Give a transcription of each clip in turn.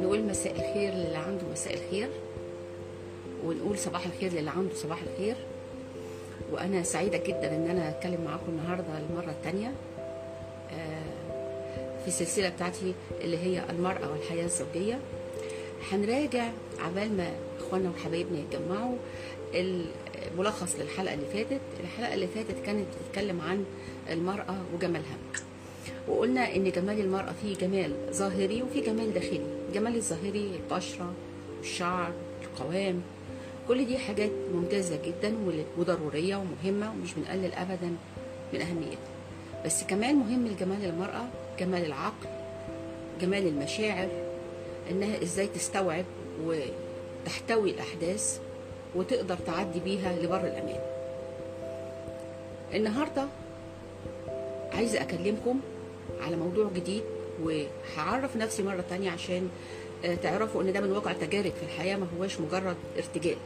نقول مساء الخير للي عنده مساء الخير ونقول صباح الخير للي عنده صباح الخير. وأنا سعيدة جدا إن أنا أتكلم معاكم النهارده المرة الثانية في السلسله بتاعتي اللي هي المرأة والحياة الزوجية. هنراجع عبال ما إخواننا وحبايبنا يتجمعوا الملخص للحلقة اللي فاتت. الحلقة اللي فاتت كانت بتتكلم عن المرأة وجمالها. وقلنا إن جمال المرأة فيه جمال ظاهري وفيه جمال داخلي. الجمال الظاهري البشرة الشعر القوام. كل دي حاجات ممتازة جدا وضرورية ومهمة ومش بنقلل أبدا من أهميتها. بس كمان مهم الجمال المرأة جمال العقل جمال المشاعر إنها إزاي تستوعب وتحتوي الأحداث وتقدر تعدي بيها لبر الأمان. النهاردة عايزة أكلمكم على موضوع جديد وهعرف نفسي مرة تانية عشان تعرفوا إن ده من واقع تجارب في الحياة ما هواش مجرد ارتجال.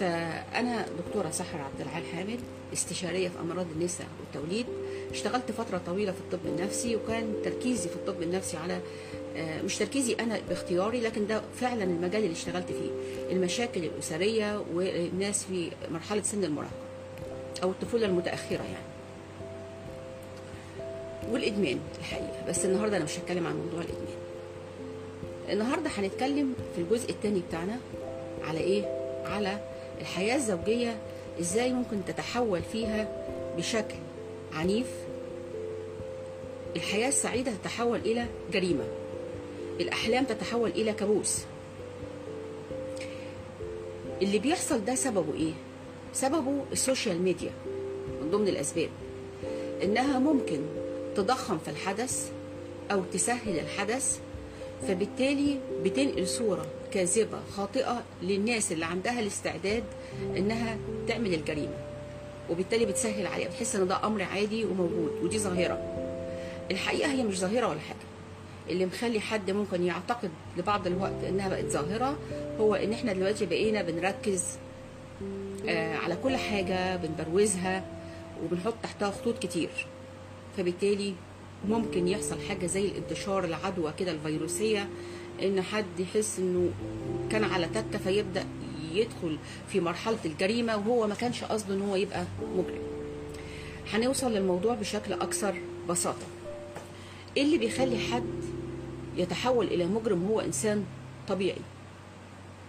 فأنا دكتورة سحر عبد العال حامد استشارية في أمراض النساء والتوليد. اشتغلت فترة طويلة في الطب النفسي وكان تركيزي في الطب النفسي على مش تركيزي أنا باختياري لكن ده فعلا المجال اللي اشتغلت فيه. المشاكل الأسرية والناس في مرحلة سن المراهقة أو الطفولة المتأخرة يعني. والإدمان الحقيقة. بس النهارده أنا مش هتكلم عن موضوع الإدمان. النهارده هنتكلم في الجزء الثاني بتاعنا على إيه؟ على الحياة الزوجية إزاي ممكن تتحول فيها بشكل عنيف. الحياة السعيدة تتحول إلى جريمة. الأحلام تتحول إلى كابوس. اللي بيحصل ده سببه إيه؟ سببه السوشيال ميديا من ضمن الأسباب. إنها ممكن تضخم في الحدث أو تسهل الحدث فبالتالي بتنقل صورة كاذبة خاطئة للناس اللي عندها الاستعداد إنها تعمل الجريمة. وبالتالي بتسهل عليها بتحس إن ده أمر عادي وموجود ودي ظاهرة. الحقيقة هي مش ظاهرة ولا حاجة. اللي مخلي حد ممكن يعتقد لبعض الوقت إنها بقت ظاهرة هو إن إحنا دلوقتي بقينا بنركز آه على كل حاجة بنبروزها وبنحط تحتها خطوط كتير. فبالتالي ممكن يحصل حاجة زي الانتشار العدوى كده الفيروسية إن حد يحس إنه كان على تكة فيبدأ يدخل في مرحلة الجريمة وهو ما كانش قصده إن هو يبقى مجرم. هنوصل للموضوع بشكل أكثر بساطة. إيه اللي بيخلي حد يتحول إلى مجرم هو إنسان طبيعي؟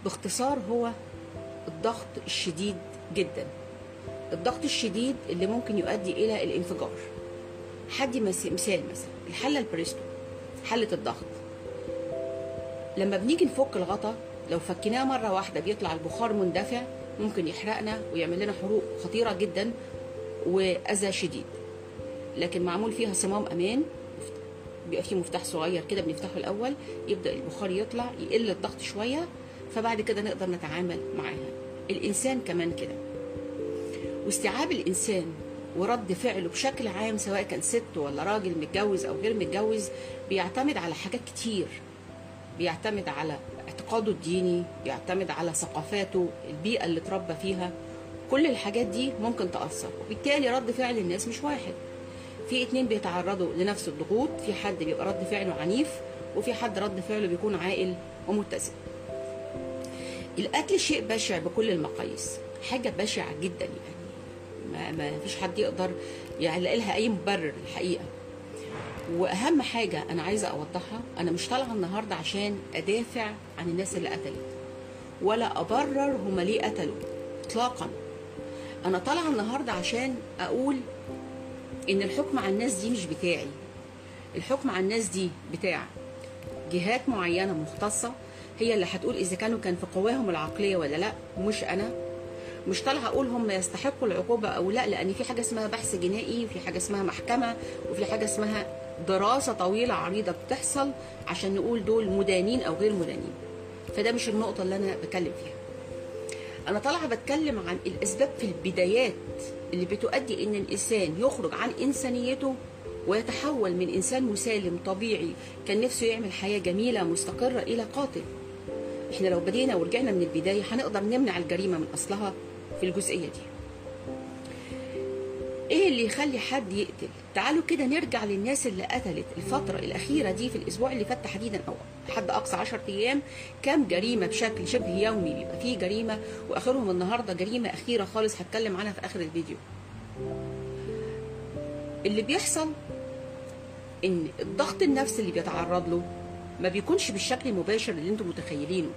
باختصار هو الضغط الشديد جدا. الضغط الشديد اللي ممكن يؤدي إلى الانفجار. حدي مثال مثلا الحلة البريستو حلة الضغط. لما بنيجي نفك الغطا لو فكيناه مرة واحدة بيطلع البخار مندفع ممكن يحرقنا ويعمل لنا حروق خطيرة جدا وأذى شديد. لكن معمول فيها صمام أمان بيبقى فيه مفتاح صغير كده بنفتحه الأول يبدأ البخار يطلع يقل الضغط شوية فبعد كده نقدر نتعامل معاها. الإنسان كمان كده. واستيعاب الإنسان ورد فعله بشكل عام سواء كان ست ولا راجل متجوز أو غير متجوز بيعتمد على حاجات كتير. بيعتمد على اعتقاده الديني بيعتمد على ثقافاته البيئة اللي اتربى فيها. كل الحاجات دي ممكن تأثر. وبالتالي رد فعل الناس مش واحد. في اتنين بيتعرضوا لنفس الضغوط في حد بيبقى رد فعله عنيف وفي حد رد فعله بيكون عاقل ومتزن. القتل شيء بشع بكل المقاييس. حاجة بشعة جدا يعني. ما, فيش حد يقدر يعلق لها أي مبرر الحقيقة. وأهم حاجة أنا عايزة أوضحها أنا مش طالعة النهارده عشان أدافع عن الناس اللي قتلت ولا أبرر هما ليه قتلوا اطلاقا. أنا طالعة النهارده عشان أقول إن الحكم على الناس دي مش بتاعي. الحكم على الناس دي بتاع جهات معينة مختصة هي اللي هتقول إذا كانوا كان في قواهم العقلية ولا لأ مش أنا. مش طالعة أقول هم يستحقوا العقوبة أو لأ لأن في حاجة اسمها بحث جنائي وفي حاجة اسمها محكمة وفي حاجة اسمها دراسة طويلة عريضة بتحصل عشان نقول دول مدانين أو غير مدانين. فده مش النقطة اللي أنا بتكلم فيها. أنا طالعة بتكلم عن الأسباب في البدايات اللي بتؤدي إن الإنسان يخرج عن إنسانيته ويتحول من إنسان مسالم طبيعي كان نفسه يعمل حياة جميلة مستقرة إلى قاتل. إحنا لو بدينا ورجعنا من البداية هنقدر نمنع الجريمة من أصلها؟ في الجزئية دي. إيه اللي يخلي حد يقتل؟ تعالوا كده نرجع للناس اللي قتلت الفترة الأخيرة دي في الأسبوع اللي فات تحديدا أو حد أقصى 10 أيام كام جريمة بشكل شبه يومي. بيبقى فيه جريمة وآخرهم النهاردة جريمة أخيرة خالص هتكلم عنها في آخر الفيديو. اللي بيحصل إن الضغط النفسي اللي بيتعرض له ما بيكونش بالشكل المباشر اللي أنتم متخيلينه.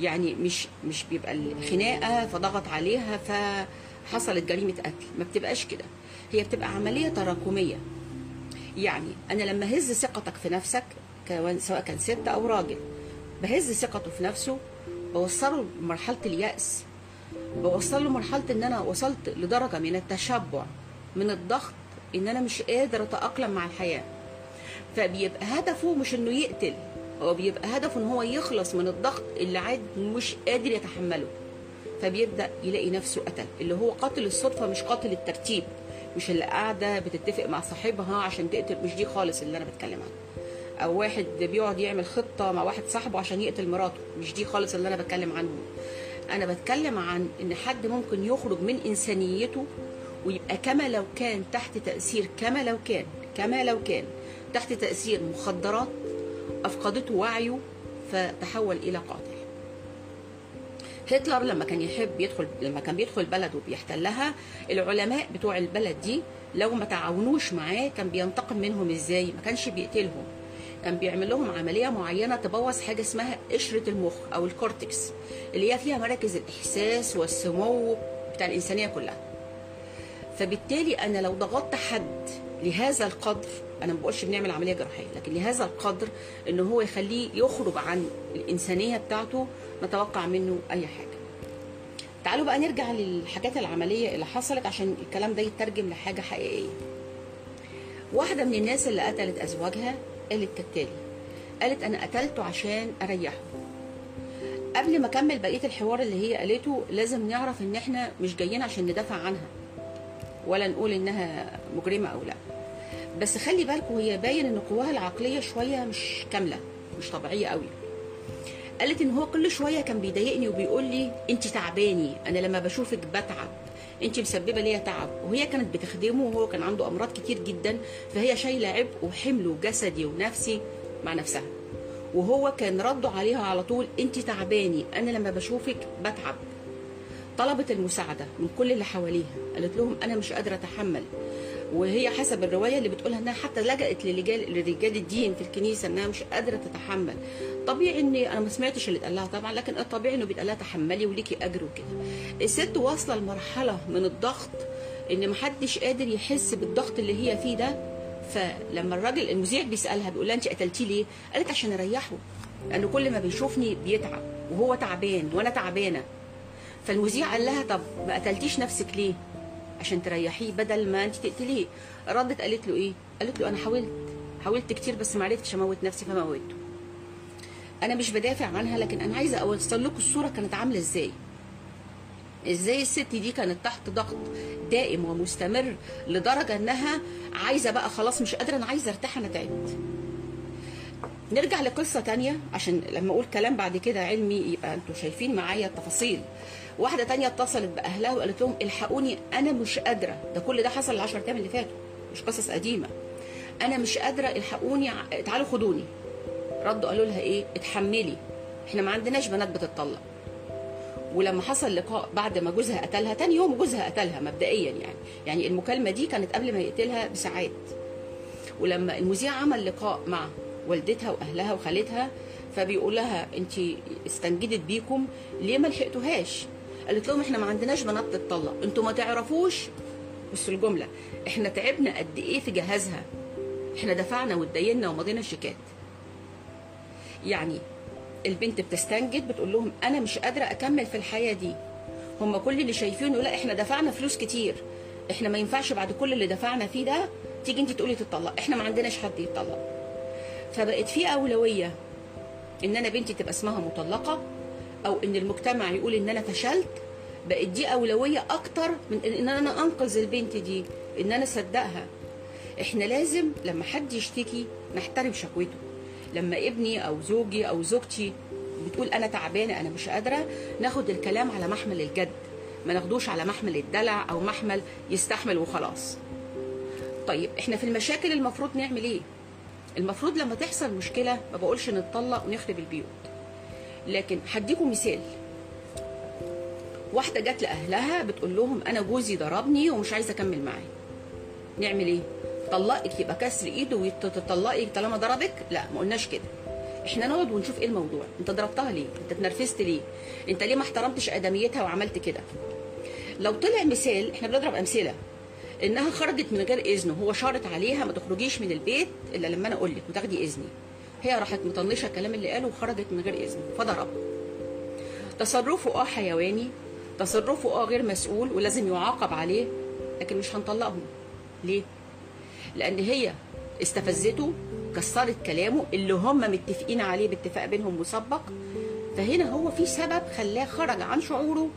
يعني مش مش بيبقى الخناقة فضغط عليها فحصلت جريمة قتل. ما بتبقاش كده. هي بتبقى عملية تراكمية. يعني أنا لما هز ثقتك في نفسك سواء كان ست أو راجل بهز ثقته في نفسه بوصله لمرحلة اليأس بوصل له مرحله إن أنا وصلت لدرجة من التشبع من الضغط إن أنا مش قادر أتأقلم مع الحياة. فبيبقى هدفه مش إنه يقتل. هو بيبقى هدفه إن هو يخلص من الضغط اللي عاد مش قادر يتحمله. فبيبدأ يلاقي نفسه قتل اللي هو قاتل الصدفة مش قاتل الترتيب مش اللي قاعدة بتتفق مع صاحبها عشان تقتل مش دي خالص اللي أنا بتكلم عنها. أو واحد بيقعد يعمل خطة مع واحد صاحبه عشان يقتل مراته مش دي خالص اللي أنا بتكلم عنه. أنا بتكلم عن إن حد ممكن يخرج من إنسانيته ويبقى كما لو كان تحت تأثير كما لو كان كما لو كان تحت تأثير مخدرات أفقدته وعيه فتحول إلى قاتل. هتلر لما كان يحب يدخل لما كان بيدخل بلد وبيحتلها العلماء بتوع البلد دي لو ما تعاونوش معاه كان بينتقم منهم إزاي؟ ما كانش بيقتلهم. كان بيعمل لهم عملية معينة تبوظ حاجة اسمها قشرة المخ أو الكورتكس اللي هي فيها مراكز الإحساس والسمو بتاع الإنسانية كلها. فبالتالي أنا لو ضغطت حد لهذا القدر أنا ما بقولش بنعمل عملية جراحية لكن لهذا القدر إن هو يخليه يخرج عن الإنسانية بتاعته نتوقع منه أي حاجة. تعالوا بقى نرجع للحاجات العملية اللي حصلت عشان الكلام ده يترجم لحاجة حقيقية. واحدة من الناس اللي قتلت أزواجها قالت كالتالي قالت أنا قتلته عشان أريحه. قبل ما أكمل بقية الحوار اللي هي قالته لازم نعرف إن إحنا مش جايين عشان ندافع عنها ولا نقول إنها مجرمة أو لأ. بس خلي بالكم هي باين إن قواها العقلية شوية مش كاملة مش طبيعية قوي. قالت إن هو كل شوية كان بيضايقني وبيقول لي انت تعباني أنا لما بشوفك بتعب انت مسببة ليا تعب. وهي كانت بتخدمه وهو كان عنده أمراض كتير جدا فهي شايلة عبء وحمله جسدي ونفسي مع نفسها. وهو كان رده عليها على طول انت تعباني أنا لما بشوفك بتعب. طلبت المساعدة من كل اللي حواليها قالت لهم أنا مش قادرة أتحمل. وهي حسب الرواية اللي بتقولها إنها حتى لجأت لرجال لرجال الدين في الكنيسة إنها مش قادرة تتحمل. طبيعي إني أنا ما سمعتش اللي اتقال لها طبعا لكن الطبيعي إنه بيتقال لها تحملي وليكي أجر وكده. الست واصلة لمرحلة من الضغط إن محدش قادر يحس بالضغط اللي هي فيه ده. فلما الراجل المذيع بيسألها بيقول لها أنت قتلتيه ليه؟ قالت عشان أريحه لأنه كل ما بيشوفني بيتعب وهو تعبان وأنا تعبانة. فالمذيع قال لها طب ما قتلتيش نفسك ليه؟ عشان تريحيه بدل ما انت تقتليه. ردت قالت له إيه؟ قالت له أنا حاولت حاولت كتير بس ما عرفتش أموت نفسي فموته أنا مش بدافع عنها لكن أنا عايزة أوصل لكم الصورة كانت عاملة إزاي. إزاي الست دي كانت تحت ضغط دائم ومستمر لدرجة إنها عايزة بقى خلاص مش قادرة أنا عايزة أرتاح أنا تعبت. نرجع لقصة تانية عشان لما أقول كلام بعد كده علمي يبقى أنتوا شايفين معايا التفاصيل. واحدة تانية اتصلت بأهلها وقالت لهم الحقوني أنا مش قادرة. ده كل ده حصل العشر أيام اللي فاتوا مش قصص قديمة. أنا مش قادرة الحقوني تعالوا خدوني. ردوا قالوا لها إيه؟ اتحملي. إحنا ما عندناش بنات بتطلق ولما حصل لقاء بعد ما جوزها قتلها تاني يوم جوزها قتلها مبدئيا يعني. يعني المكالمة دي كانت قبل ما يقتلها بساعات. ولما المذيع عمل لقاء مع والدتها وأهلها وخالتها فبيقول لها انت استنجدت بيكم ليه ما لحقتوهاش؟ قالت لهم إحنا ما عندناش بنات تتطلق أنتوا ما تعرفوش؟ بصوا الجملة إحنا تعبنا قد إيه في جهازها؟ إحنا دفعنا واتدينا ومضينا الشيكات يعني البنت بتستنجد بتقول لهم أنا مش قادرة أكمل في الحياة دي. هم كل اللي شايفينه لا إحنا دفعنا فلوس كتير إحنا ما ينفعش بعد كل اللي دفعنا فيه ده تيجي انت تقولي تطلق إحنا ما عندناش حد يتطلق. فبقت في أولوية. إن أنا بنتي تبقى اسمها مطلقة أو إن المجتمع يقول إن أنا فشلت بقت دي أولوية أكتر من ان أنا أنقذ البنت دي إن أنا أصدقها. إحنا لازم لما حد يشتكي نحترم شكوته. لما ابني أو زوجي أو زوجتي بتقول أنا تعبانة أنا مش قادرة ناخد الكلام على محمل الجد. ما ناخدوش على محمل الدلع أو محمل يستحمل وخلاص. طيب إحنا في المشاكل المفروض نعمل إيه؟ المفروض لما تحصل مشكلة ما بقولش نتطلق ونخرب البيوت. لكن هديكم مثال. واحدة جت لأهلها بتقول لهم أنا جوزي ضربني ومش عايزه أكمل معاه. نعمل إيه؟ طلقك يبقى كسر إيده وتطلقك طالما ضربك؟ لا ما قلناش كده. إحنا نقعد ونشوف إيه الموضوع؟ أنت ضربتها ليه؟ أنت اتنرفزت ليه؟ أنت ليه ما احترمتش أدميتها وعملت كده؟ لو طلع مثال إحنا بنضرب أمثلة. إنها خرجت من غير اذنه هو شارط عليها ما تخرجيش من البيت إلا لما أنا أقول لك وتاخدي إذني. هي راحت مطنشة الكلام اللي قاله وخرجت من غير اذنه فضربها تصرفه آه حيواني. تصرفه آه غير مسؤول ولازم يعاقب عليه لكن مش هنطلقهم. ليه؟ لأن هي استفزته كسرت كلامه اللي هم متفقين عليه باتفاق بينهم مسبق. فهنا هو في سبب خلاه خرج عن شعوره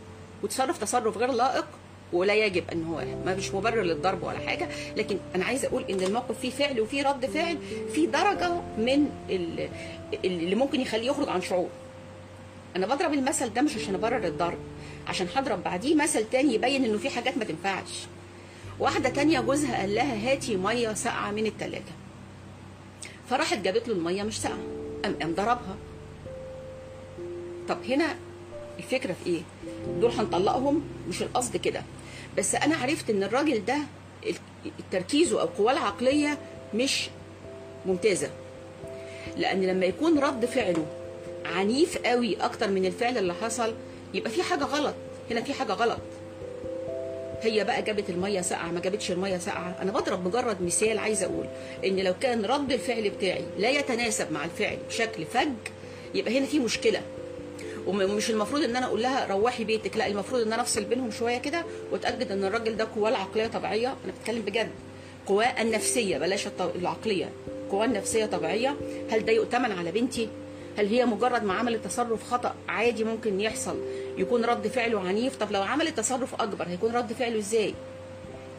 وتصرف تصرف غير لائق. ولا يجب ان هو ما مش مبرر للضرب ولا حاجة لكن أنا عايزة أقول إن الموقف فيه فعل وفيه رد فعل في درجة من ال- اللي ممكن يخليه يخرج عن شعور. أنا بضرب المثل ده مش عشان أبرر الضرب عشان هضرب بعديه مثل تاني يبين إنه في حاجات ما تنفعش. واحدة تانية جوزها قال لها هاتي مية ساقعة من التلاجة. فراحت جابت له المية مش ساقعة قام قام ضربها. طب هنا الفكرة في إيه؟ دول هنطلقهم مش القصد كده. بس أنا عرفت إن الراجل ده تركيزه أو قواه العقلية مش ممتازة. لأن لما يكون رد فعله عنيف قوي أكتر من الفعل اللي حصل يبقى في حاجة غلط. هنا في حاجة غلط. هي بقى جابت المية ساقعة ما جابتش المية ساقعة. أنا بضرب مجرد مثال عايزه أقول إن لو كان رد الفعل بتاعي لا يتناسب مع الفعل بشكل فج يبقى هنا في مشكلة. ومش المفروض ان أنا أقول لها روحي بيتك لا المفروض ان أنا افصل بينهم شوية كده واتأكد ان الراجل ده قواه العقلية طبيعية. أنا بتكلم بجد. قواه النفسية بلاش العقلية. قواه النفسية طبيعية. هل ده يؤتمن على بنتي؟ هل هي مجرد ما عملت تصرف خطأ عادي ممكن يحصل؟ يكون رد فعله عنيف؟ طب لو عملت تصرف أكبر هيكون رد فعله إزاي؟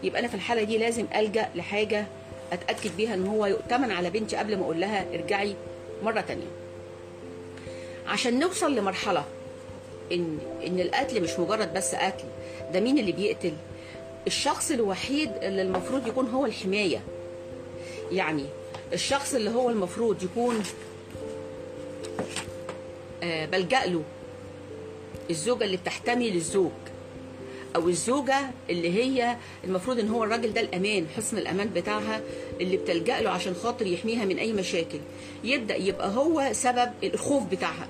يبقى أنا في الحالة دي لازم ألجأ لحاجة أتأكد بيها إن هو يؤتمن على بنتي قبل ما أقول لها ارجعي مرة تانية. عشان نوصل لمرحلة إن إن القتل مش مجرد بس قتل. ده مين اللي بيقتل؟ الشخص الوحيد اللي المفروض يكون هو الحماية. يعني الشخص اللي هو المفروض يكون آه، بلجأ له. الزوجة اللي بتحتمي للزوج. أو الزوجة اللي هي المفروض إن هو الراجل ده الأمان حصن الأمان بتاعها اللي بتلجأ له عشان خاطر يحميها من أي مشاكل. يبدأ يبقى هو سبب الخوف بتاعها.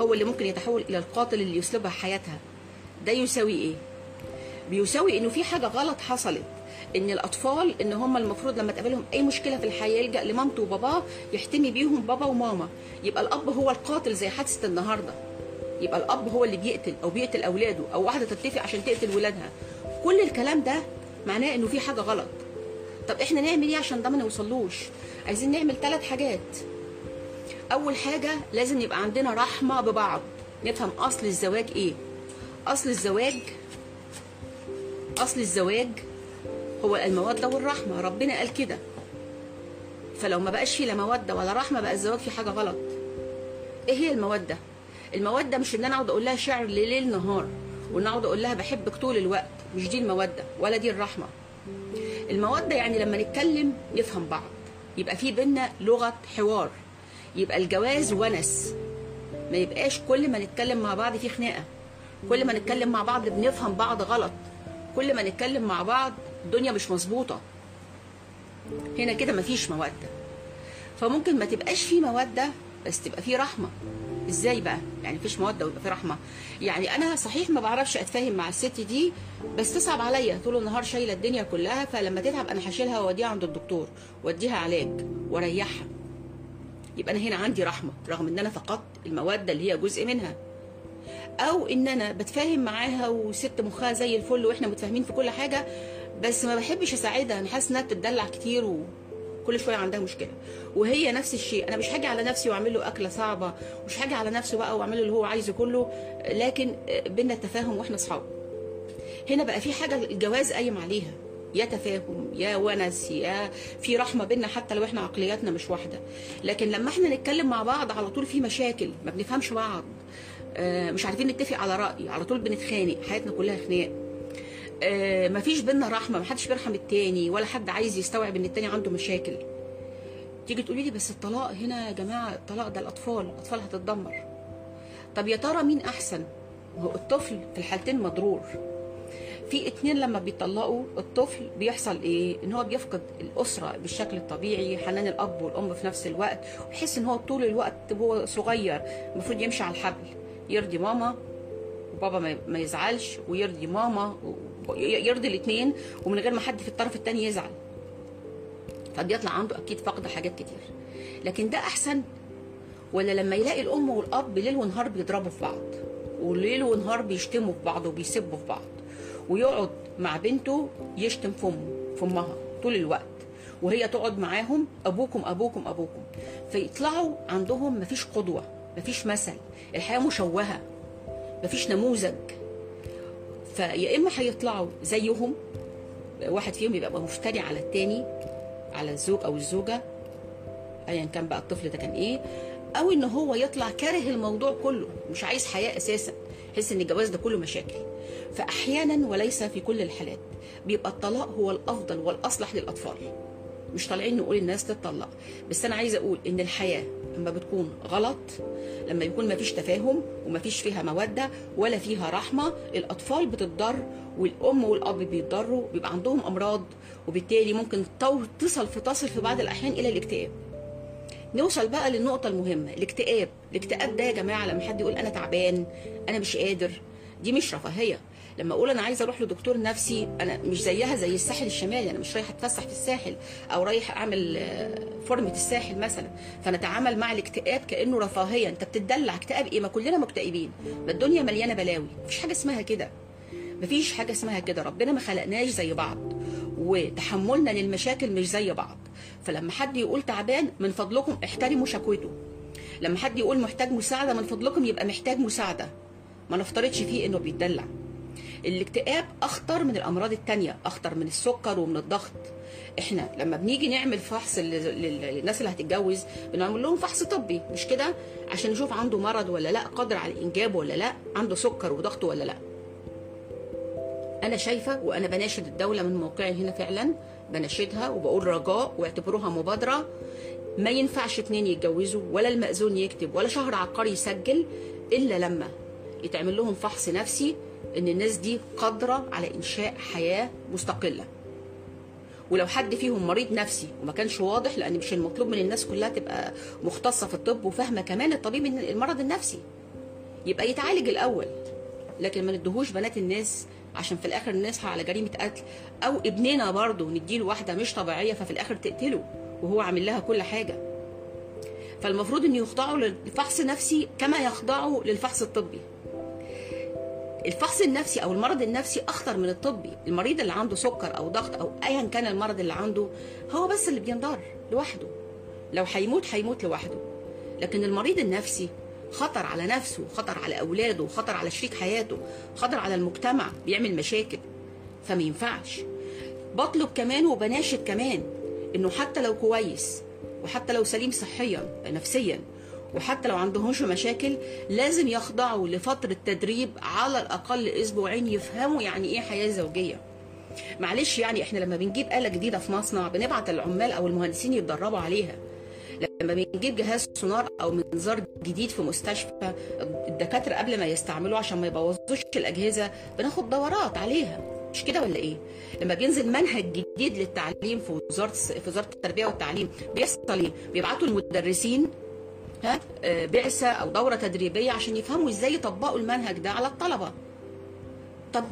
هو اللي ممكن يتحول إلى القاتل اللي يسلبها حياتها. ده يساوي إيه؟ بيساوي إنه في حاجة غلط حصلت إن الأطفال إن هم المفروض لما تقابلهم أي مشكلة في الحياة يلجأ لمامته وباباه يحتمي بيهم بابا وماما. يبقى الأب هو القاتل زي حادثة النهارده. يبقى الأب هو اللي بيقتل أو بيقتل أولاده أو واحدة تتفق عشان تقتل ولادها. كل الكلام ده معناه إنه في حاجة غلط. طب إحنا نعمل إيه عشان ده ما نوصلوش؟ عايزين نعمل ثلاث حاجات. أول حاجة لازم يبقى عندنا رحمة ببعض. نفهم أصل الزواج إيه. أصل الزواج أصل الزواج هو المودة والرحمة. ربنا قال كده. فلو ما بقاش فيه لا مودة ولا رحمة بقى الزواج فيه حاجة غلط. إيه هي المودة؟ المودة مش إن أنا أقعد أقول لها شعر ليل نهار وإن أقعد أقول لها بحبك طول الوقت. مش دي المودة ولا دي الرحمة. المودة يعني لما نتكلم نفهم بعض. يبقى في بينا لغة حوار. يبقى الجواز ونس. ما يبقاش كل ما نتكلم مع بعض في خناقة. كل ما نتكلم مع بعض بنفهم بعض غلط. كل ما نتكلم مع بعض الدنيا مش مظبوطة. هنا كده مفيش مودة. فممكن ما تبقاش في مودة بس تبقى في رحمة. إزاي بقى؟ يعني مفيش مودة ويبقى في رحمة. يعني أنا صحيح ما بعرفش أتفاهم مع الست دي بس تصعب عليا. طول النهار شايلة الدنيا كلها فلما تتعب أنا هشيلها وأوديها عند الدكتور وأديها علاج وأريحها. يبقى أنا هنا عندي رحمة رغم إن أنا فقدت الموده اللي هي جزء منها. أو إن أنا بتفاهم معاها وست مخها زي الفل وإحنا متفاهمين في كل حاجة بس ما بحبش أساعدها. أنا حاسه إنها بتدلع كتير وكل شوية عندها مشكلة. وهي نفس الشيء. أنا مش هاجي على نفسي وأعمل له أكلة صعبة مش هاجي على نفسه بقى وأعمل له اللي هو عايزه كله لكن بينا التفاهم وإحنا أصحاب. هنا بقى في حاجة الجواز قايم عليها. يا تفاهم يا ونس يا في رحمة بينا حتى لو إحنا عقلياتنا مش واحدة. لكن لما إحنا نتكلم مع بعض على طول في مشاكل ما بنفهمش بعض. آه، مش عارفين نتفق على رأي على طول بنتخانق حياتنا كلها خناق. آه مفيش بينا رحمة محدش بيرحم التاني ولا حد عايز يستوعب إن التاني عنده مشاكل. تيجي تقولي لي بس الطلاق هنا يا جماعة الطلاق ده الأطفال الأطفال هتتدمر. طب يا ترى مين أحسن؟ هو الطفل في الحالتين مضرور. في اتنين لما بيطلقوا الطفل بيحصل إيه؟ إن هو بيفقد الأسرة بالشكل الطبيعي حنان الأب والأم في نفس الوقت وبيحس إن هو طول الوقت وهو صغير المفروض يمشي على الحبل يرضي ماما وبابا ما- يزعلش ويرضي ماما يرضي الاثنين ومن غير ما حد في الطرف الثاني يزعل. فبيطلع عنده أكيد فقد حاجات كتير. لكن ده أحسن؟ ولا لما يلاقي الأم والأب ليل ونهار بيضربوا في بعض وليل ونهار بيشتموا في بعض وبيسبوا في بعض. ويقعد مع بنته يشتم في امها طول الوقت. وهي تقعد معاهم أبوكم أبوكم أبوكم. فيطلعوا عندهم مفيش قدوة مفيش مثل. الحياة مشوهة مفيش نموذج. فيا إما هيطلعوا زيهم واحد فيهم يبقى مفتري على التاني على الزوج أو الزوجة ايا كان بقى الطفل ده كان إيه أو إن هو يطلع كاره الموضوع كله مش عايز حياة أساسا يحس إن الجواز ده كله مشاكل. فأحيانا وليس في كل الحالات بيبقى الطلاق هو الأفضل والأصلح للأطفال. مش طالعين نقول الناس تتطلق بس أنا عايزة أقول إن الحياة لما بتكون غلط لما يكون ما فيش تفاهم وما فيش فيها مودة ولا فيها رحمة الأطفال بتتضر والأم والأب بيتضروا بيبقى عندهم أمراض وبالتالي ممكن تصل في تصل في بعض الأحيان إلى الاكتئاب. نوصل بقى للنقطة المهمة الاكتئاب. الاكتئاب ده يا جماعة لما حد يقول أنا تعبان أنا مش قادر دي مش رفاهية. لما أقول أنا عايزة أروح لدكتور نفسي أنا مش زيها زي الساحل الشمالي أنا مش رايحة أتفسح في الساحل أو رايح أعمل آه، فورمة الساحل مثلا. فنتعامل مع الاكتئاب كأنه رفاهية. أنت بتدلع اكتئاب إيه؟ ما كلنا مكتئبين. ما الدنيا مليانة بلاوي. مفيش حاجة اسمها كده. مفيش حاجة اسمها كده. ربنا ما خلقناش زي بعض. وتحملنا للمشاكل مش زي بعض. فلما حد يقول تعبان من فضلكم احترموا شكوته. لما حد يقول محتاج مساعدة من فضلكم يبقى محتاج مساعدة. ما نفترضش فيه إنه بيتدلع. الاكتئاب أخطر من الأمراض التانية أخطر من السكر ومن الضغط. إحنا لما بنيجي نعمل فحص لل- لل- للناس اللي هتتجوز بنعمل لهم فحص طبي. مش كده؟ عشان نشوف عنده مرض ولا لأ قادر على الإنجاب ولا لأ عنده سكر وضغط ولا لأ. أنا شايفة وأنا بناشد الدولة من موقعي هنا فعلا بناشدها وبقول رجاء واعتبروها مبادرة. ما ينفعش اتنين يتجوزوا ولا المأذون يكتب ولا شهر عقاري يسجل إلا لما يتعمل لهم فحص نفسي إن الناس دي قادرة على إنشاء حياة مستقلة. ولو حد فيهم مريض نفسي وما كانش واضح لأن مش المطلوب من الناس كلها تبقى مختصة في الطب وفاهمة كمان الطبيب المرض النفسي يبقى يتعالج الأول. لكن ما ندهوش بنات الناس عشان في الآخر نصحى على جريمة قتل. أو ابننا برضه نديله واحدة مش طبيعية ففي الآخر تقتله وهو عامل لها كل حاجة. فالمفروض إن يخضعوا للفحص النفسي كما يخضعوا للفحص الطبي. الفحص النفسي أو المرض النفسي أخطر من الطبي. المريض اللي عنده سكر أو ضغط أو ايا كان المرض اللي عنده هو بس اللي بينضر لوحده. لو هيموت هيموت لوحده. لكن المريض النفسي خطر على نفسه خطر على أولاده خطر على شريك حياته خطر على المجتمع بيعمل مشاكل. فما ينفعش. بطلب كمان وبناشد كمان إنه حتى لو كويس وحتى لو سليم صحيا نفسيا وحتى لو عندهمش مشاكل لازم يخضعوا لفترة تدريب على الأقل أسبوعين يفهموا يعني إيه حياة زوجية. معلش يعني إحنا لما بنجيب آلة جديدة في مصنع بنبعت العمال أو المهندسين يتدربوا عليها. لما بنجيب جهاز سونار أو منظار جديد في مستشفى الدكاترة قبل ما يستعملوه عشان ما يبوظوش الأجهزة بناخد دورات عليها. مش كده ولا إيه؟ لما بينزل منهج جديد للتعليم في وزارة في وزارة التربية والتعليم بيحصل إيه؟ بيبعتوا المدرسين ها آه، بعثة أو دورة تدريبية عشان يفهموا إزاي يطبقوا المنهج ده على الطلبة. طب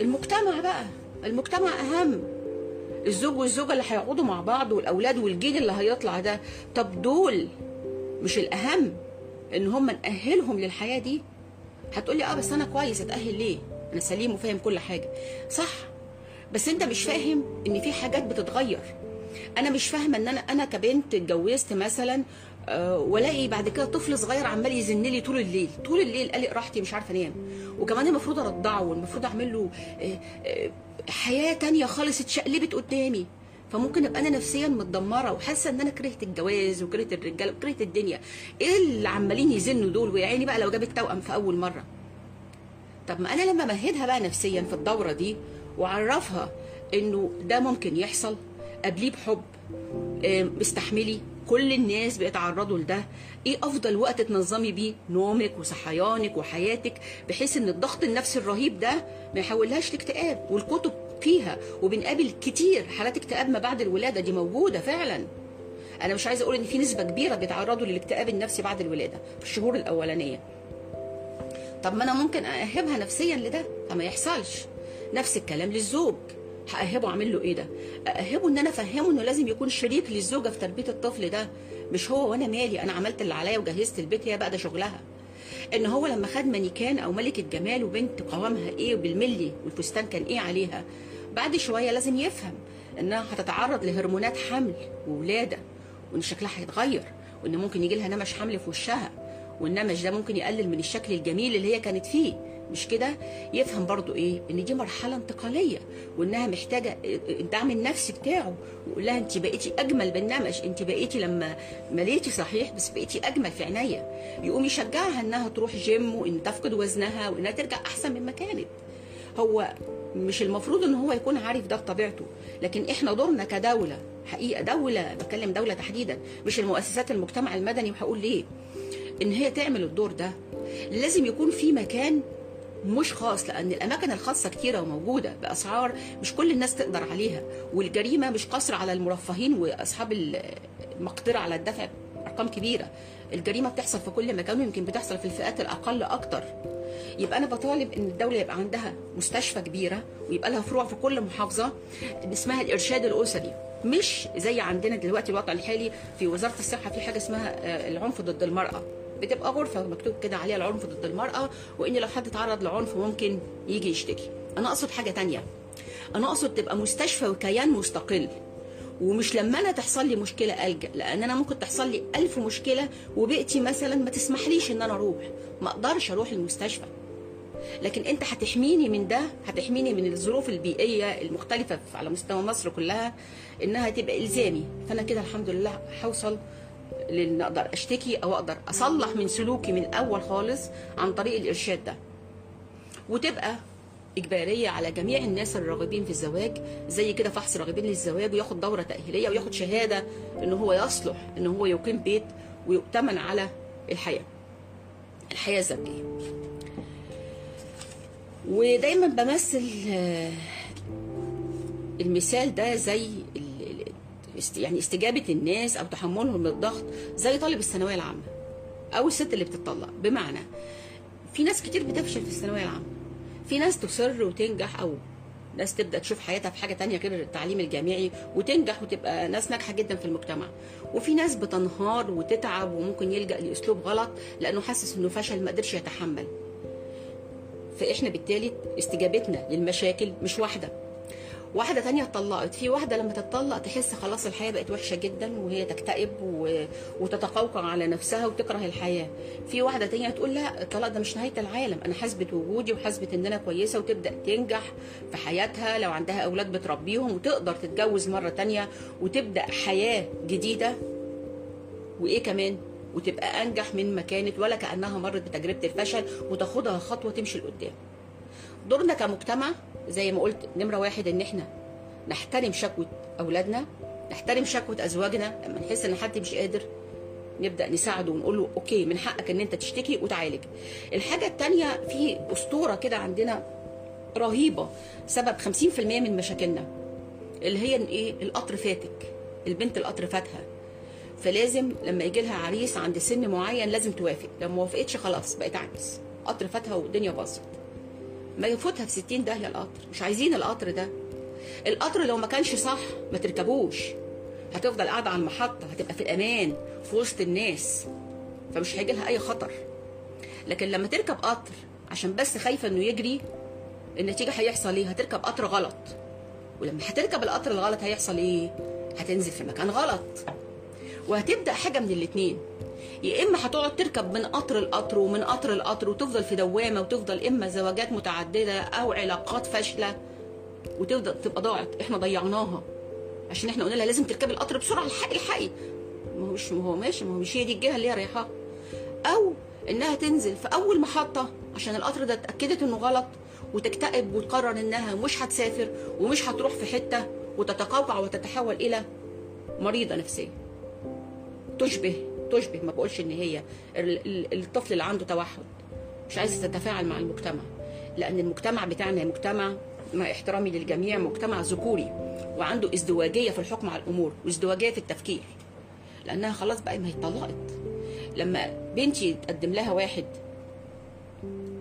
المجتمع بقى المجتمع أهم. الزوج والزوجة اللي هيقعدوا مع بعض والأولاد والجيل اللي هيطلع ده طب دول مش الأهم إن هم نأهلهم للحياة دي؟ هتقولي آه بس أنا كويس أتأهل ليه؟ أنا سليم وفاهم كل حاجة. صح بس أنت مش فاهم إن في حاجات بتتغير. أنا مش فاهمة إن أنا أنا كبنت اتجوزت مثلا والاقي بعد كده طفل صغير عمال يزن لي طول الليل. طول الليل قلق راحتي مش عارفة انام. وكمان المفروض أرضعه والمفروض أعمل له آه، آه، حياة تانية خالص اتشقلبت قدامي. فممكن أبقى أنا نفسيا متدمرة وحاسة إن أنا كرهت الجواز وكرهت الرجالة وكرهت الدنيا. إيه اللي عمالين يزنوا دول؟ ويا عيني بقى لو جابت توأم في أول مرة. طب ما أنا لما مهدها بقى نفسيا في الدورة دي وعرفها إنه ده ممكن يحصل قبليه بحب استحملي كل الناس بيتعرضوا لده. إيه افضل وقت تنظمي بيه؟ نومك وصحيانك وحياتك بحيث ان الضغط النفسي الرهيب ده ما يحولهاش لاكتئاب. والكتب فيها وبنقابل كتير حالات اكتئاب ما بعد الولادة. دي موجودة فعلا. أنا مش عايزة أقول إن في نسبة كبيرة بيتعرضوا للاكتئاب النفسي بعد الولادة في الشهور الأولانية. طب ما أنا ممكن أهبها نفسيا لده. فما يحصلش. نفس الكلام للزوج. هأهبه أعمل له إيه ده؟ أأهبه إن أنا أفهمه إنه لازم يكون شريك للزوجة في تربية الطفل ده. مش هو وأنا مالي أنا عملت اللي عليا وجهزت البيت هي بقى ده شغلها. إن هو لما خد مانيكان أو ملكه جمال وبنت قوامها إيه بالملي والفستان كان إيه عليها بعد شوية لازم يفهم إنها هتتعرض لهرمونات حمل وولادة وإن شكلها هيتغير وإن ممكن يجي لها نمش حمل في وشها والنمش ده ممكن يقلل من الشكل الجميل اللي هي كانت فيه. مش كده؟ يفهم برضو إيه؟ إن دي مرحلة انتقالية وإنها محتاجة الدعم النفسي بتاعه. ويقول لها أنت بقيتي أجمل بالنمش أنت بقيتي لما مليتي صحيح بس بقيتي أجمل في عينيا. يقوم يشجعها إنها تروح جيم وإن تفقد وزنها وإنها ترجع أحسن مما كانت. هو مش المفروض إن هو يكون عارف ده بطبيعته لكن إحنا دورنا كدولة حقيقة دولة بتكلم دولة تحديدا مش المؤسسات المجتمع المدني. وهقول ليه؟ إن هي تعمل الدور ده. لازم يكون في مكان مش خاص لأن الأماكن الخاصة كتيرة وموجودة بأسعار مش كل الناس تقدر عليها. والجريمة مش قصر على المرفهين وأصحاب المقدرة على الدفع أرقام كبيرة. الجريمة بتحصل في كل مكان ويمكن بتحصل في الفئات الأقل أكتر. يبقى أنا بطالب إن الدولة يبقى عندها مستشفى كبيرة ويبقى لها فروع في كل محافظة اسمها الإرشاد الأسري. مش زي عندنا دلوقتي الوضع الحالي في وزارة الصحة في حاجة اسمها العنف ضد المرأة. بتبقى غرفة مكتوب كده عليها العنف ضد المرأة وإن لو حد تعرض لعنف ممكن يجي يشتكي. أنا أقصد حاجة تانية. أنا أقصد تبقى مستشفى وكيان مستقل. ومش لما أنا تحصل لي مشكلة ألجأ لأن أنا ممكن تحصل لي ألف مشكلة وبيئتي مثلا ما تسمحليش إن أنا أروح. ما أقدرش أروح المستشفى. لكن أنت هتحميني من ده هتحميني من الظروف البيئية المختلفة على مستوى مصر كلها إنها تبقى إلزامي. فأنا كده الحمد لله هوصل لأن أقدر أشتكي أو أقدر أصلح من سلوكي من الأول خالص عن طريق الإرشاد ده. وتبقى إجبارية على جميع الناس الراغبين في الزواج زي كده فحص راغبين للزواج وياخد دورة تأهيلية وياخد شهادة إن هو يصلح إن هو يقيم بيت ويؤتمن على الحياة الحياة الزوجية. ودايما بمثل المثال ده زي يعني استجابة الناس أو تحملهم للضغط زي طالب الثانوية العامة أو الست اللي بتطلق بمعنى في ناس كتير بتفشل في الثانوية العامة. في ناس تصر وتنجح أو ناس تبدأ تشوف حياتها في حاجة تانية غير التعليم الجامعي وتنجح وتبقى ناس ناجحة جدا في المجتمع. وفي ناس بتنهار وتتعب وممكن يلجأ لأسلوب غلط لأنه حاسس إنه فشل ما قدرش يتحمل. فإحنا بالتالي استجابتنا للمشاكل مش واحدة. واحدة تانية اتطلقت. في واحدة لما تتطلق تحس خلاص الحياة بقت وحشة جدا وهي تكتئب و... وتتقوقع على نفسها وتكره الحياة. في واحدة تانية تقول لا الطلاق ده مش نهاية العالم. أنا حاسبة وجودي وحاسبة إن أنا كويسة وتبدأ تنجح في حياتها. لو عندها أولاد بتربيهم وتقدر تتجوز مرة تانية وتبدأ حياة جديدة وإيه كمان؟ وتبقى أنجح من ما كانت ولا كأنها مرت بتجربة الفشل وتاخدها خطوة تمشي لقدام. دورنا كمجتمع زي ما قلت نمرة واحد إن إحنا نحترم شكوى أولادنا نحترم شكوى أزواجنا لما نحس إن حد مش قادر نبدأ نساعده ونقول له أوكي من حقك إن أنت تشتكي وتعالج. الحاجة الثانية في أسطورة كده عندنا رهيبة سبب 50% من مشاكلنا اللي هي إيه؟ القطر فاتك البنت القطر فاتها. فلازم لما يجي لها عريس عند سن معين لازم توافق لو ما وافقتش خلاص بقت عريس قطر فاتها والدنيا باظت. ما يفوتها في 60 داهية القطر. مش عايزين القطر ده. القطر لو ما كانش صح ما تركبوش. هتفضل قاعدة على المحطة هتبقى في الأمان في وسط الناس. فمش هيجي لها أي خطر. لكن لما تركب قطر عشان بس خايفة إنه يجري النتيجة هيحصل إيه؟ هتركب قطر غلط. ولما هتركب القطر الغلط هيحصل إيه؟ هتنزل في مكان غلط. وهتبدأ حاجة من الاثنين يا إما هتقعد تركب من قطر لقطر ومن قطر لقطر وتفضل في دوامة وتفضل إما زواجات متعددة أو علاقات فاشلة وتفضل تبقى ضاعت. إحنا ضيعناها. عشان إحنا قلنا لها لازم تركبي القطر بسرعة الحقي الحقي. ما هو مش ما هو ماشي. ما هو مش هي دي الجهة اللي هي رايحاها. أو إنها تنزل في أول محطة عشان القطر ده اتأكدت إنه غلط وتكتئب وتقرر إنها مش هتسافر ومش هتروح في حتة وتتقوقع وتتحول إلى مريضة نفسية. تشبه تشبه ما بقولش إن هي ال- ال- الطفل اللي عنده توحد. مش عايزة تتفاعل مع المجتمع. لأن المجتمع بتاعنا مجتمع مع احترامي للجميع مجتمع ذكوري وعنده ازدواجية في الحكم على الأمور وازدواجية في التفكير. لأنها خلاص بقى ما هي اتطلقت. لما بنتي تقدم لها واحد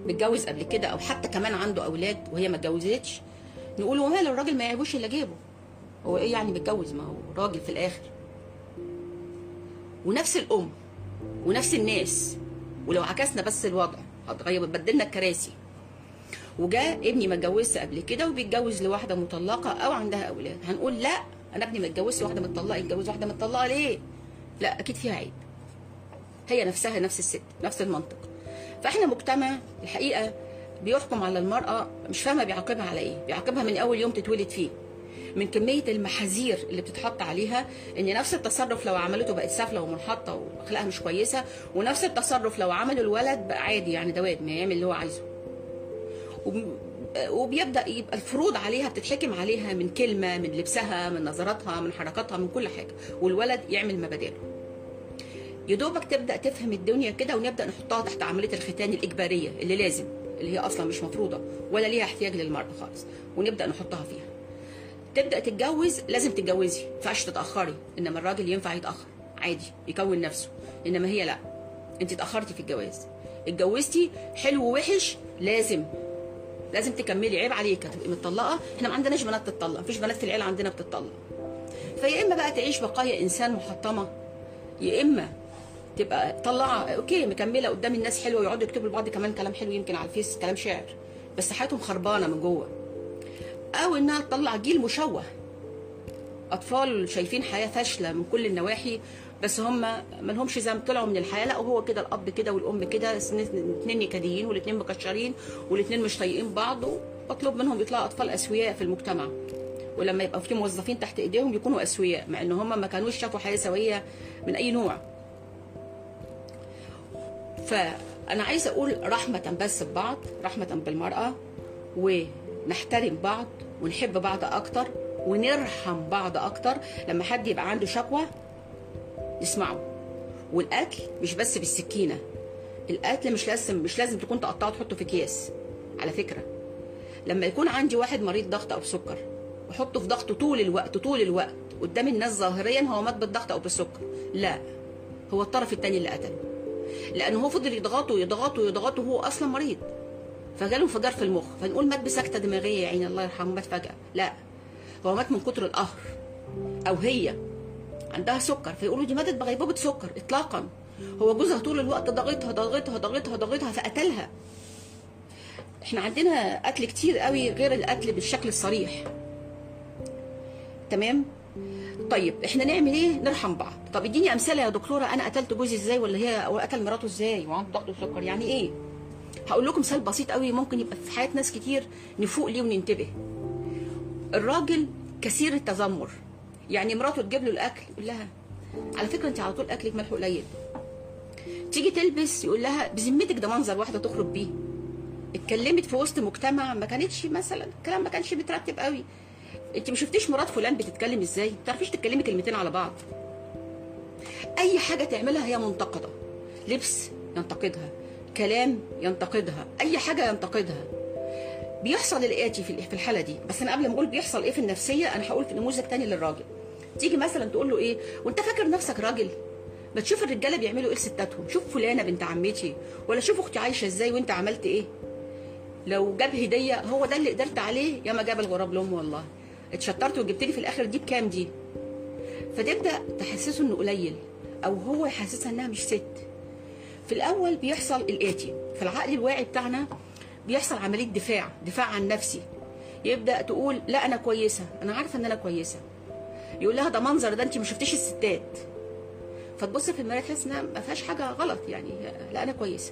متجوز قبل كده أو حتى كمان عنده أولاد وهي ما اتجوزتش نقول وماله؟ الراجل ما يعيبوش الا جيبه هو إيه يعني متجوز؟ ما هو راجل في الآخر. ونفس الأم ونفس الناس. ولو عكسنا بس الوضع هتغير بدلنا الكراسي. وجاء ابني ما اتجوزش قبل كده وبيتجوز لواحدة مطلقة أو عندها أولاد. هنقول لا أنا ابني ما اتجوزش واحدة مطلقة يتجوز واحدة مطلقة ليه؟ لا أكيد فيها عيب. هي نفسها نفس الست نفس المنطق. فإحنا مجتمع الحقيقة بيحكم على المرأة مش فاهمة بيعاقبها على إيه. بيعاقبها من أول يوم تتولد فيه. من كمية المحاذير اللي بتتحط عليها إن نفس التصرف لو عملته بقت سافله ومنحطة وأخلاقها مش كويسة ونفس التصرف لو عمله الولد بقى عادي يعني دواد ما يعمل اللي هو عايزه. وب- وبيبدأ يبقى الفروض عليها بتتحكم عليها من كلمة من لبسها من نظراتها من حركاتها من كل حاجة. والولد يعمل ما بداله يا دوبك تبدأ تفهم الدنيا كده ونبدأ نحطها تحت عملية الختان الإجبارية اللي لازم اللي هي أصلا مش مفروضة ولا ليها احتياج للمرأة خالص ونبدأ نحطها فيها. تبدأ تتجوز لازم تتجوزي ما ينفعش تتأخري. إنما الراجل ينفع يتأخر عادي يكون نفسه. إنما هي لا أنت اتأخرتي في الجواز. اتجوزتي حلو ووحش لازم لازم تكملي. عيب عليك هتبقي متطلقة. إحنا ما عندناش بنات تتطلق مفيش بنات في العيلة عندنا بتتطلق. فيا إما بقى تعيش بقايا إنسان محطمة يا إما تبقى طالعة okay مكملة قدام الناس حلوة ويقعدوا يكتبوا لبعض كمان كلام حلو يمكن على الفيس كلام شعر. بس حياتهم خربانة من جوه. أو إنها تطلع جيل مشوه. أطفال شايفين حياة فاشلة من كل النواحي بس هم ما لهمش ذنب طلعوا من الحياة. لا وهو كده الأب كده والأم كده الاثنين نكديين والاثنين مكشرين والاثنين مش طايقين بعض ومطلوب منهم يطلعوا أطفال أسوياء في المجتمع. ولما يبقى في موظفين تحت إيديهم يكونوا أسوياء مع إن هم ما كانوش شافوا حياة سوية من أي نوع. فأنا عايزة أقول رحمة بس ببعض رحمة بالمرأة ونحترم بعض ونحب بعض أكتر ونرحم بعض أكتر. لما حد يبقى عنده شكوى نسمعه والقتل مش بس بالسكينة القتل مش لازم مش لازم تكون تقطعه تحطه في اكياس على فكرة لما يكون عندي واحد مريض ضغط أو سكر وأحطه في ضغطه طول الوقت طول الوقت قدام الناس ظاهريا هو مات بالضغط أو بالسكر. لا هو الطرف الثاني اللي قتله. لأنه هو فضل يضغطه يضغطه يضغطه وهو أصلا مريض. فجاله انفجار في المخ. فنقول مات بسكتة دماغية يا عيني الله يرحمه مات فجأة. لا هو مات من كتر القهر. أو هي عندها سكر فيقولوا دي ماتت بغيبوبة سكر اطلاقا. هو جوزها طول الوقت ضاغطها ضاغطها ضاغطها ضاغطها فقتلها. إحنا عندنا قتل كتير قوي غير القتل بالشكل الصريح. تمام؟ طيب إحنا نعمل إيه؟ نرحم بعض. طب إديني أمثلة يا دكتورة أنا قتلت جوزي إزاي ولا هي قتل مراته إزاي؟ وعنده ضغط وسكر يعني إيه؟ هقول لكم مثال بسيط قوي ممكن يبقى في حياة ناس كتير نفوق ليه وننتبه. الراجل كثير التذمر. يعني مراته تجيب له الأكل يقول لها على فكرة أنت على طول أكلك ملح قليل. تيجي تلبس يقول لها بذمتك ده منظر واحدة تخرج بيه. اتكلمت في وسط مجتمع ما كانتش مثلا الكلام ما كانش مترتب قوي. أنت ما شفتيش مرات فلان بتتكلم إزاي؟ ما تعرفيش تتكلمي كلمتين على بعض. أي حاجة تعملها هي منتقدة. لبس ينتقدها. كلام ينتقدها أي حاجة ينتقدها. بيحصل الاتي في الحالة دي. بس أنا قبل ما أقول بيحصل إيه في النفسية أنا هقول في نموذج تاني للراجل. تيجي مثلا تقول له إيه وأنت فاكر نفسك راجل؟ ما تشوف الرجالة بيعملوا إيه لستاتهم؟ شوف فلانة بنت عمتي ولا شوف أختي عايشة إزاي وأنت عملت إيه؟ لو جاب هدية هو ده اللي قدرت عليه؟ يا ما جاب الغراب لأمه والله. اتشطرت وجبت لي في الآخر دي بكام دي؟ فتبدأ تحسسه إنه قليل أو هو يحسسها إنها مش ست. في الأول بيحصل الاتي في العقل الواعي بتاعنا بيحصل عملية دفاع دفاع عن نفسي. يبدأ تقول لا أنا كويسة أنا عارفة إن أنا كويسة. يقول لها ده منظر ده أنت ما شفتيش الستات. فتبص في المراية تحس إنها ما فيهاش حاجة غلط يعني لا أنا كويسة.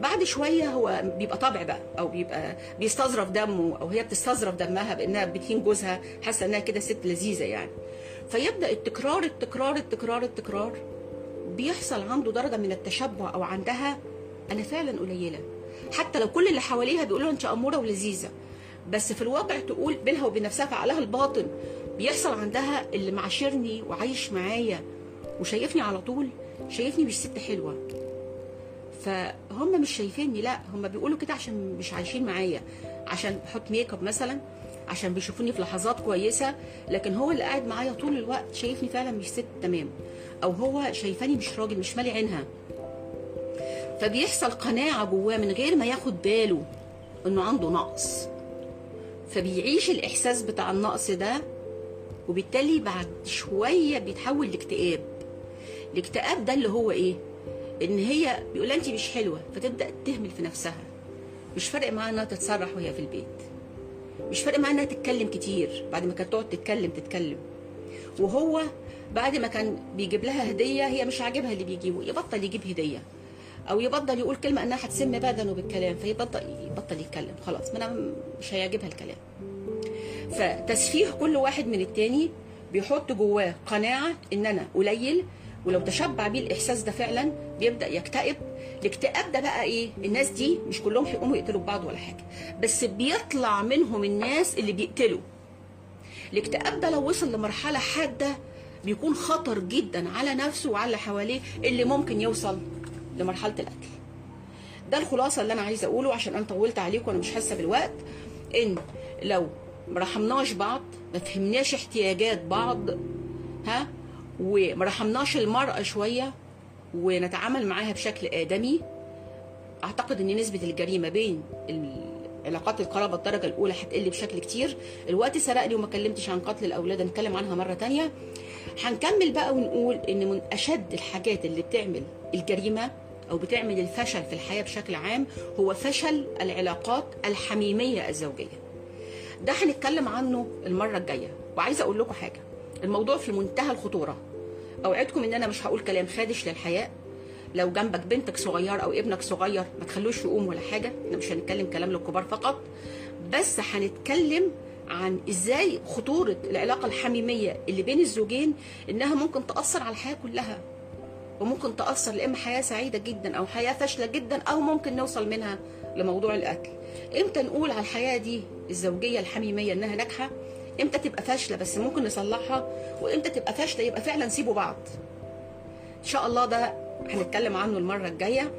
بعد شوية هو بيبقى طبع بقى أو بيبقى بيستظرف دمه أو هي بتستظرف دمها بإنها بتهين جوزها حاسة إنها كده ست لذيذة يعني. فيبدأ التكرار التكرار التكرار التكرار. بيحصل عنده درجة من التشبع أو عندها أنا فعلا قليلة. حتى لو كل اللي حواليها بيقولوا انت اموره ولذيذة. بس في الواقع تقول بينها وبين نفسها في عقلها الباطن بيحصل عندها اللي معاشرني وعايش معايا وشايفني على طول شايفني مش ست حلوة. فهم مش شايفيني لا هم بيقولوا كده عشان مش عايشين معايا عشان بحط ميك اب مثلا عشان بيشوفوني في لحظات كويسة لكن هو اللي قاعد معايا طول الوقت شايفني فعلا مش ست تمام. أو هو شايفاني مش راجل مش مالي عينها. فبيحصل قناعة جواه من غير ما ياخد باله إنه عنده نقص. فبيعيش الإحساس بتاع النقص ده وبالتالي بعد شوية بيتحول لاكتئاب. الاكتئاب ده اللي هو إيه؟ إن هي بيقول انت مش حلوة فتبدأ تهمل في نفسها. مش فارق معاها إنها تتصرح وهي في البيت. مش فارق معاها إنها تتكلم كتير بعد ما كانت تقعد تتكلم تتكلم. وهو بعد ما كان بيجيب لها هدية هي مش عاجبها اللي بيجيبه يبطل يجيب هدية. أو يبطل يقول كلمة إنها هتسم بدنه بالكلام فيبطل يبطل يتكلم. خلاص ما أنا مش هيعجبها الكلام. فتسفيه كل واحد من التاني بيحط جواه قناعة إن أنا قليل ولو تشبع بيه الإحساس ده فعلا بيبدأ يكتئب. الاكتئاب ده بقى إيه؟ الناس دي مش كلهم هيقوموا يقتلوا بعض ولا حاجة بس بيطلع منهم الناس اللي بيقتلوا. الاكتئاب ده لو وصل لمرحلة حادة بيكون خطر جدا على نفسه وعلى اللي حواليه اللي ممكن يوصل لمرحلة القتل. ده الخلاصة اللي أنا عايزة أقوله عشان أنا طولت عليكم وأنا مش حاسة بالوقت إن لو ما رحمناش بعض ما فهمناش احتياجات بعض ها وما رحمناش المرأة شوية ونتعامل معاها بشكل آدمي أعتقد أن نسبة الجريمة بين علاقات القرابة الدرجة الأولى هتقل بشكل كتير. الوقت سرقني وما كلمتش عن قتل الأولاد هنتكلم عنها مرة تانية. هنكمل بقى ونقول أن من أشد الحاجات اللي بتعمل الجريمة أو بتعمل الفشل في الحياة بشكل عام هو فشل العلاقات الحميمية الزوجية. ده هنتكلم عنه المرة الجاية. وعايزة أقول لكم حاجة الموضوع في منتهى الخطورة. أوعدكم إن أنا مش هقول كلام خادش للحياء لو جنبك بنتك صغير أو ابنك صغير ما تخلوش يقوم ولا حاجة إحنا مش هنتكلم كلام للكبار فقط بس هنتكلم عن إزاي خطورة العلاقة الحميمية اللي بين الزوجين إنها ممكن تأثر على الحياة كلها وممكن تأثر لاما حياة سعيدة جدا أو حياة فاشلة جدا أو ممكن نوصل منها لموضوع القتل إمتى نقول على الحياة دي الزوجية الحميمية إنها ناجحة؟ إمتى تبقى فاشلة بس ممكن نصلحها؟ وإمتى تبقى فاشلة يبقى فعلا سيبوا بعض؟ إن شاء الله ده هنتكلم عنه المرة الجاية.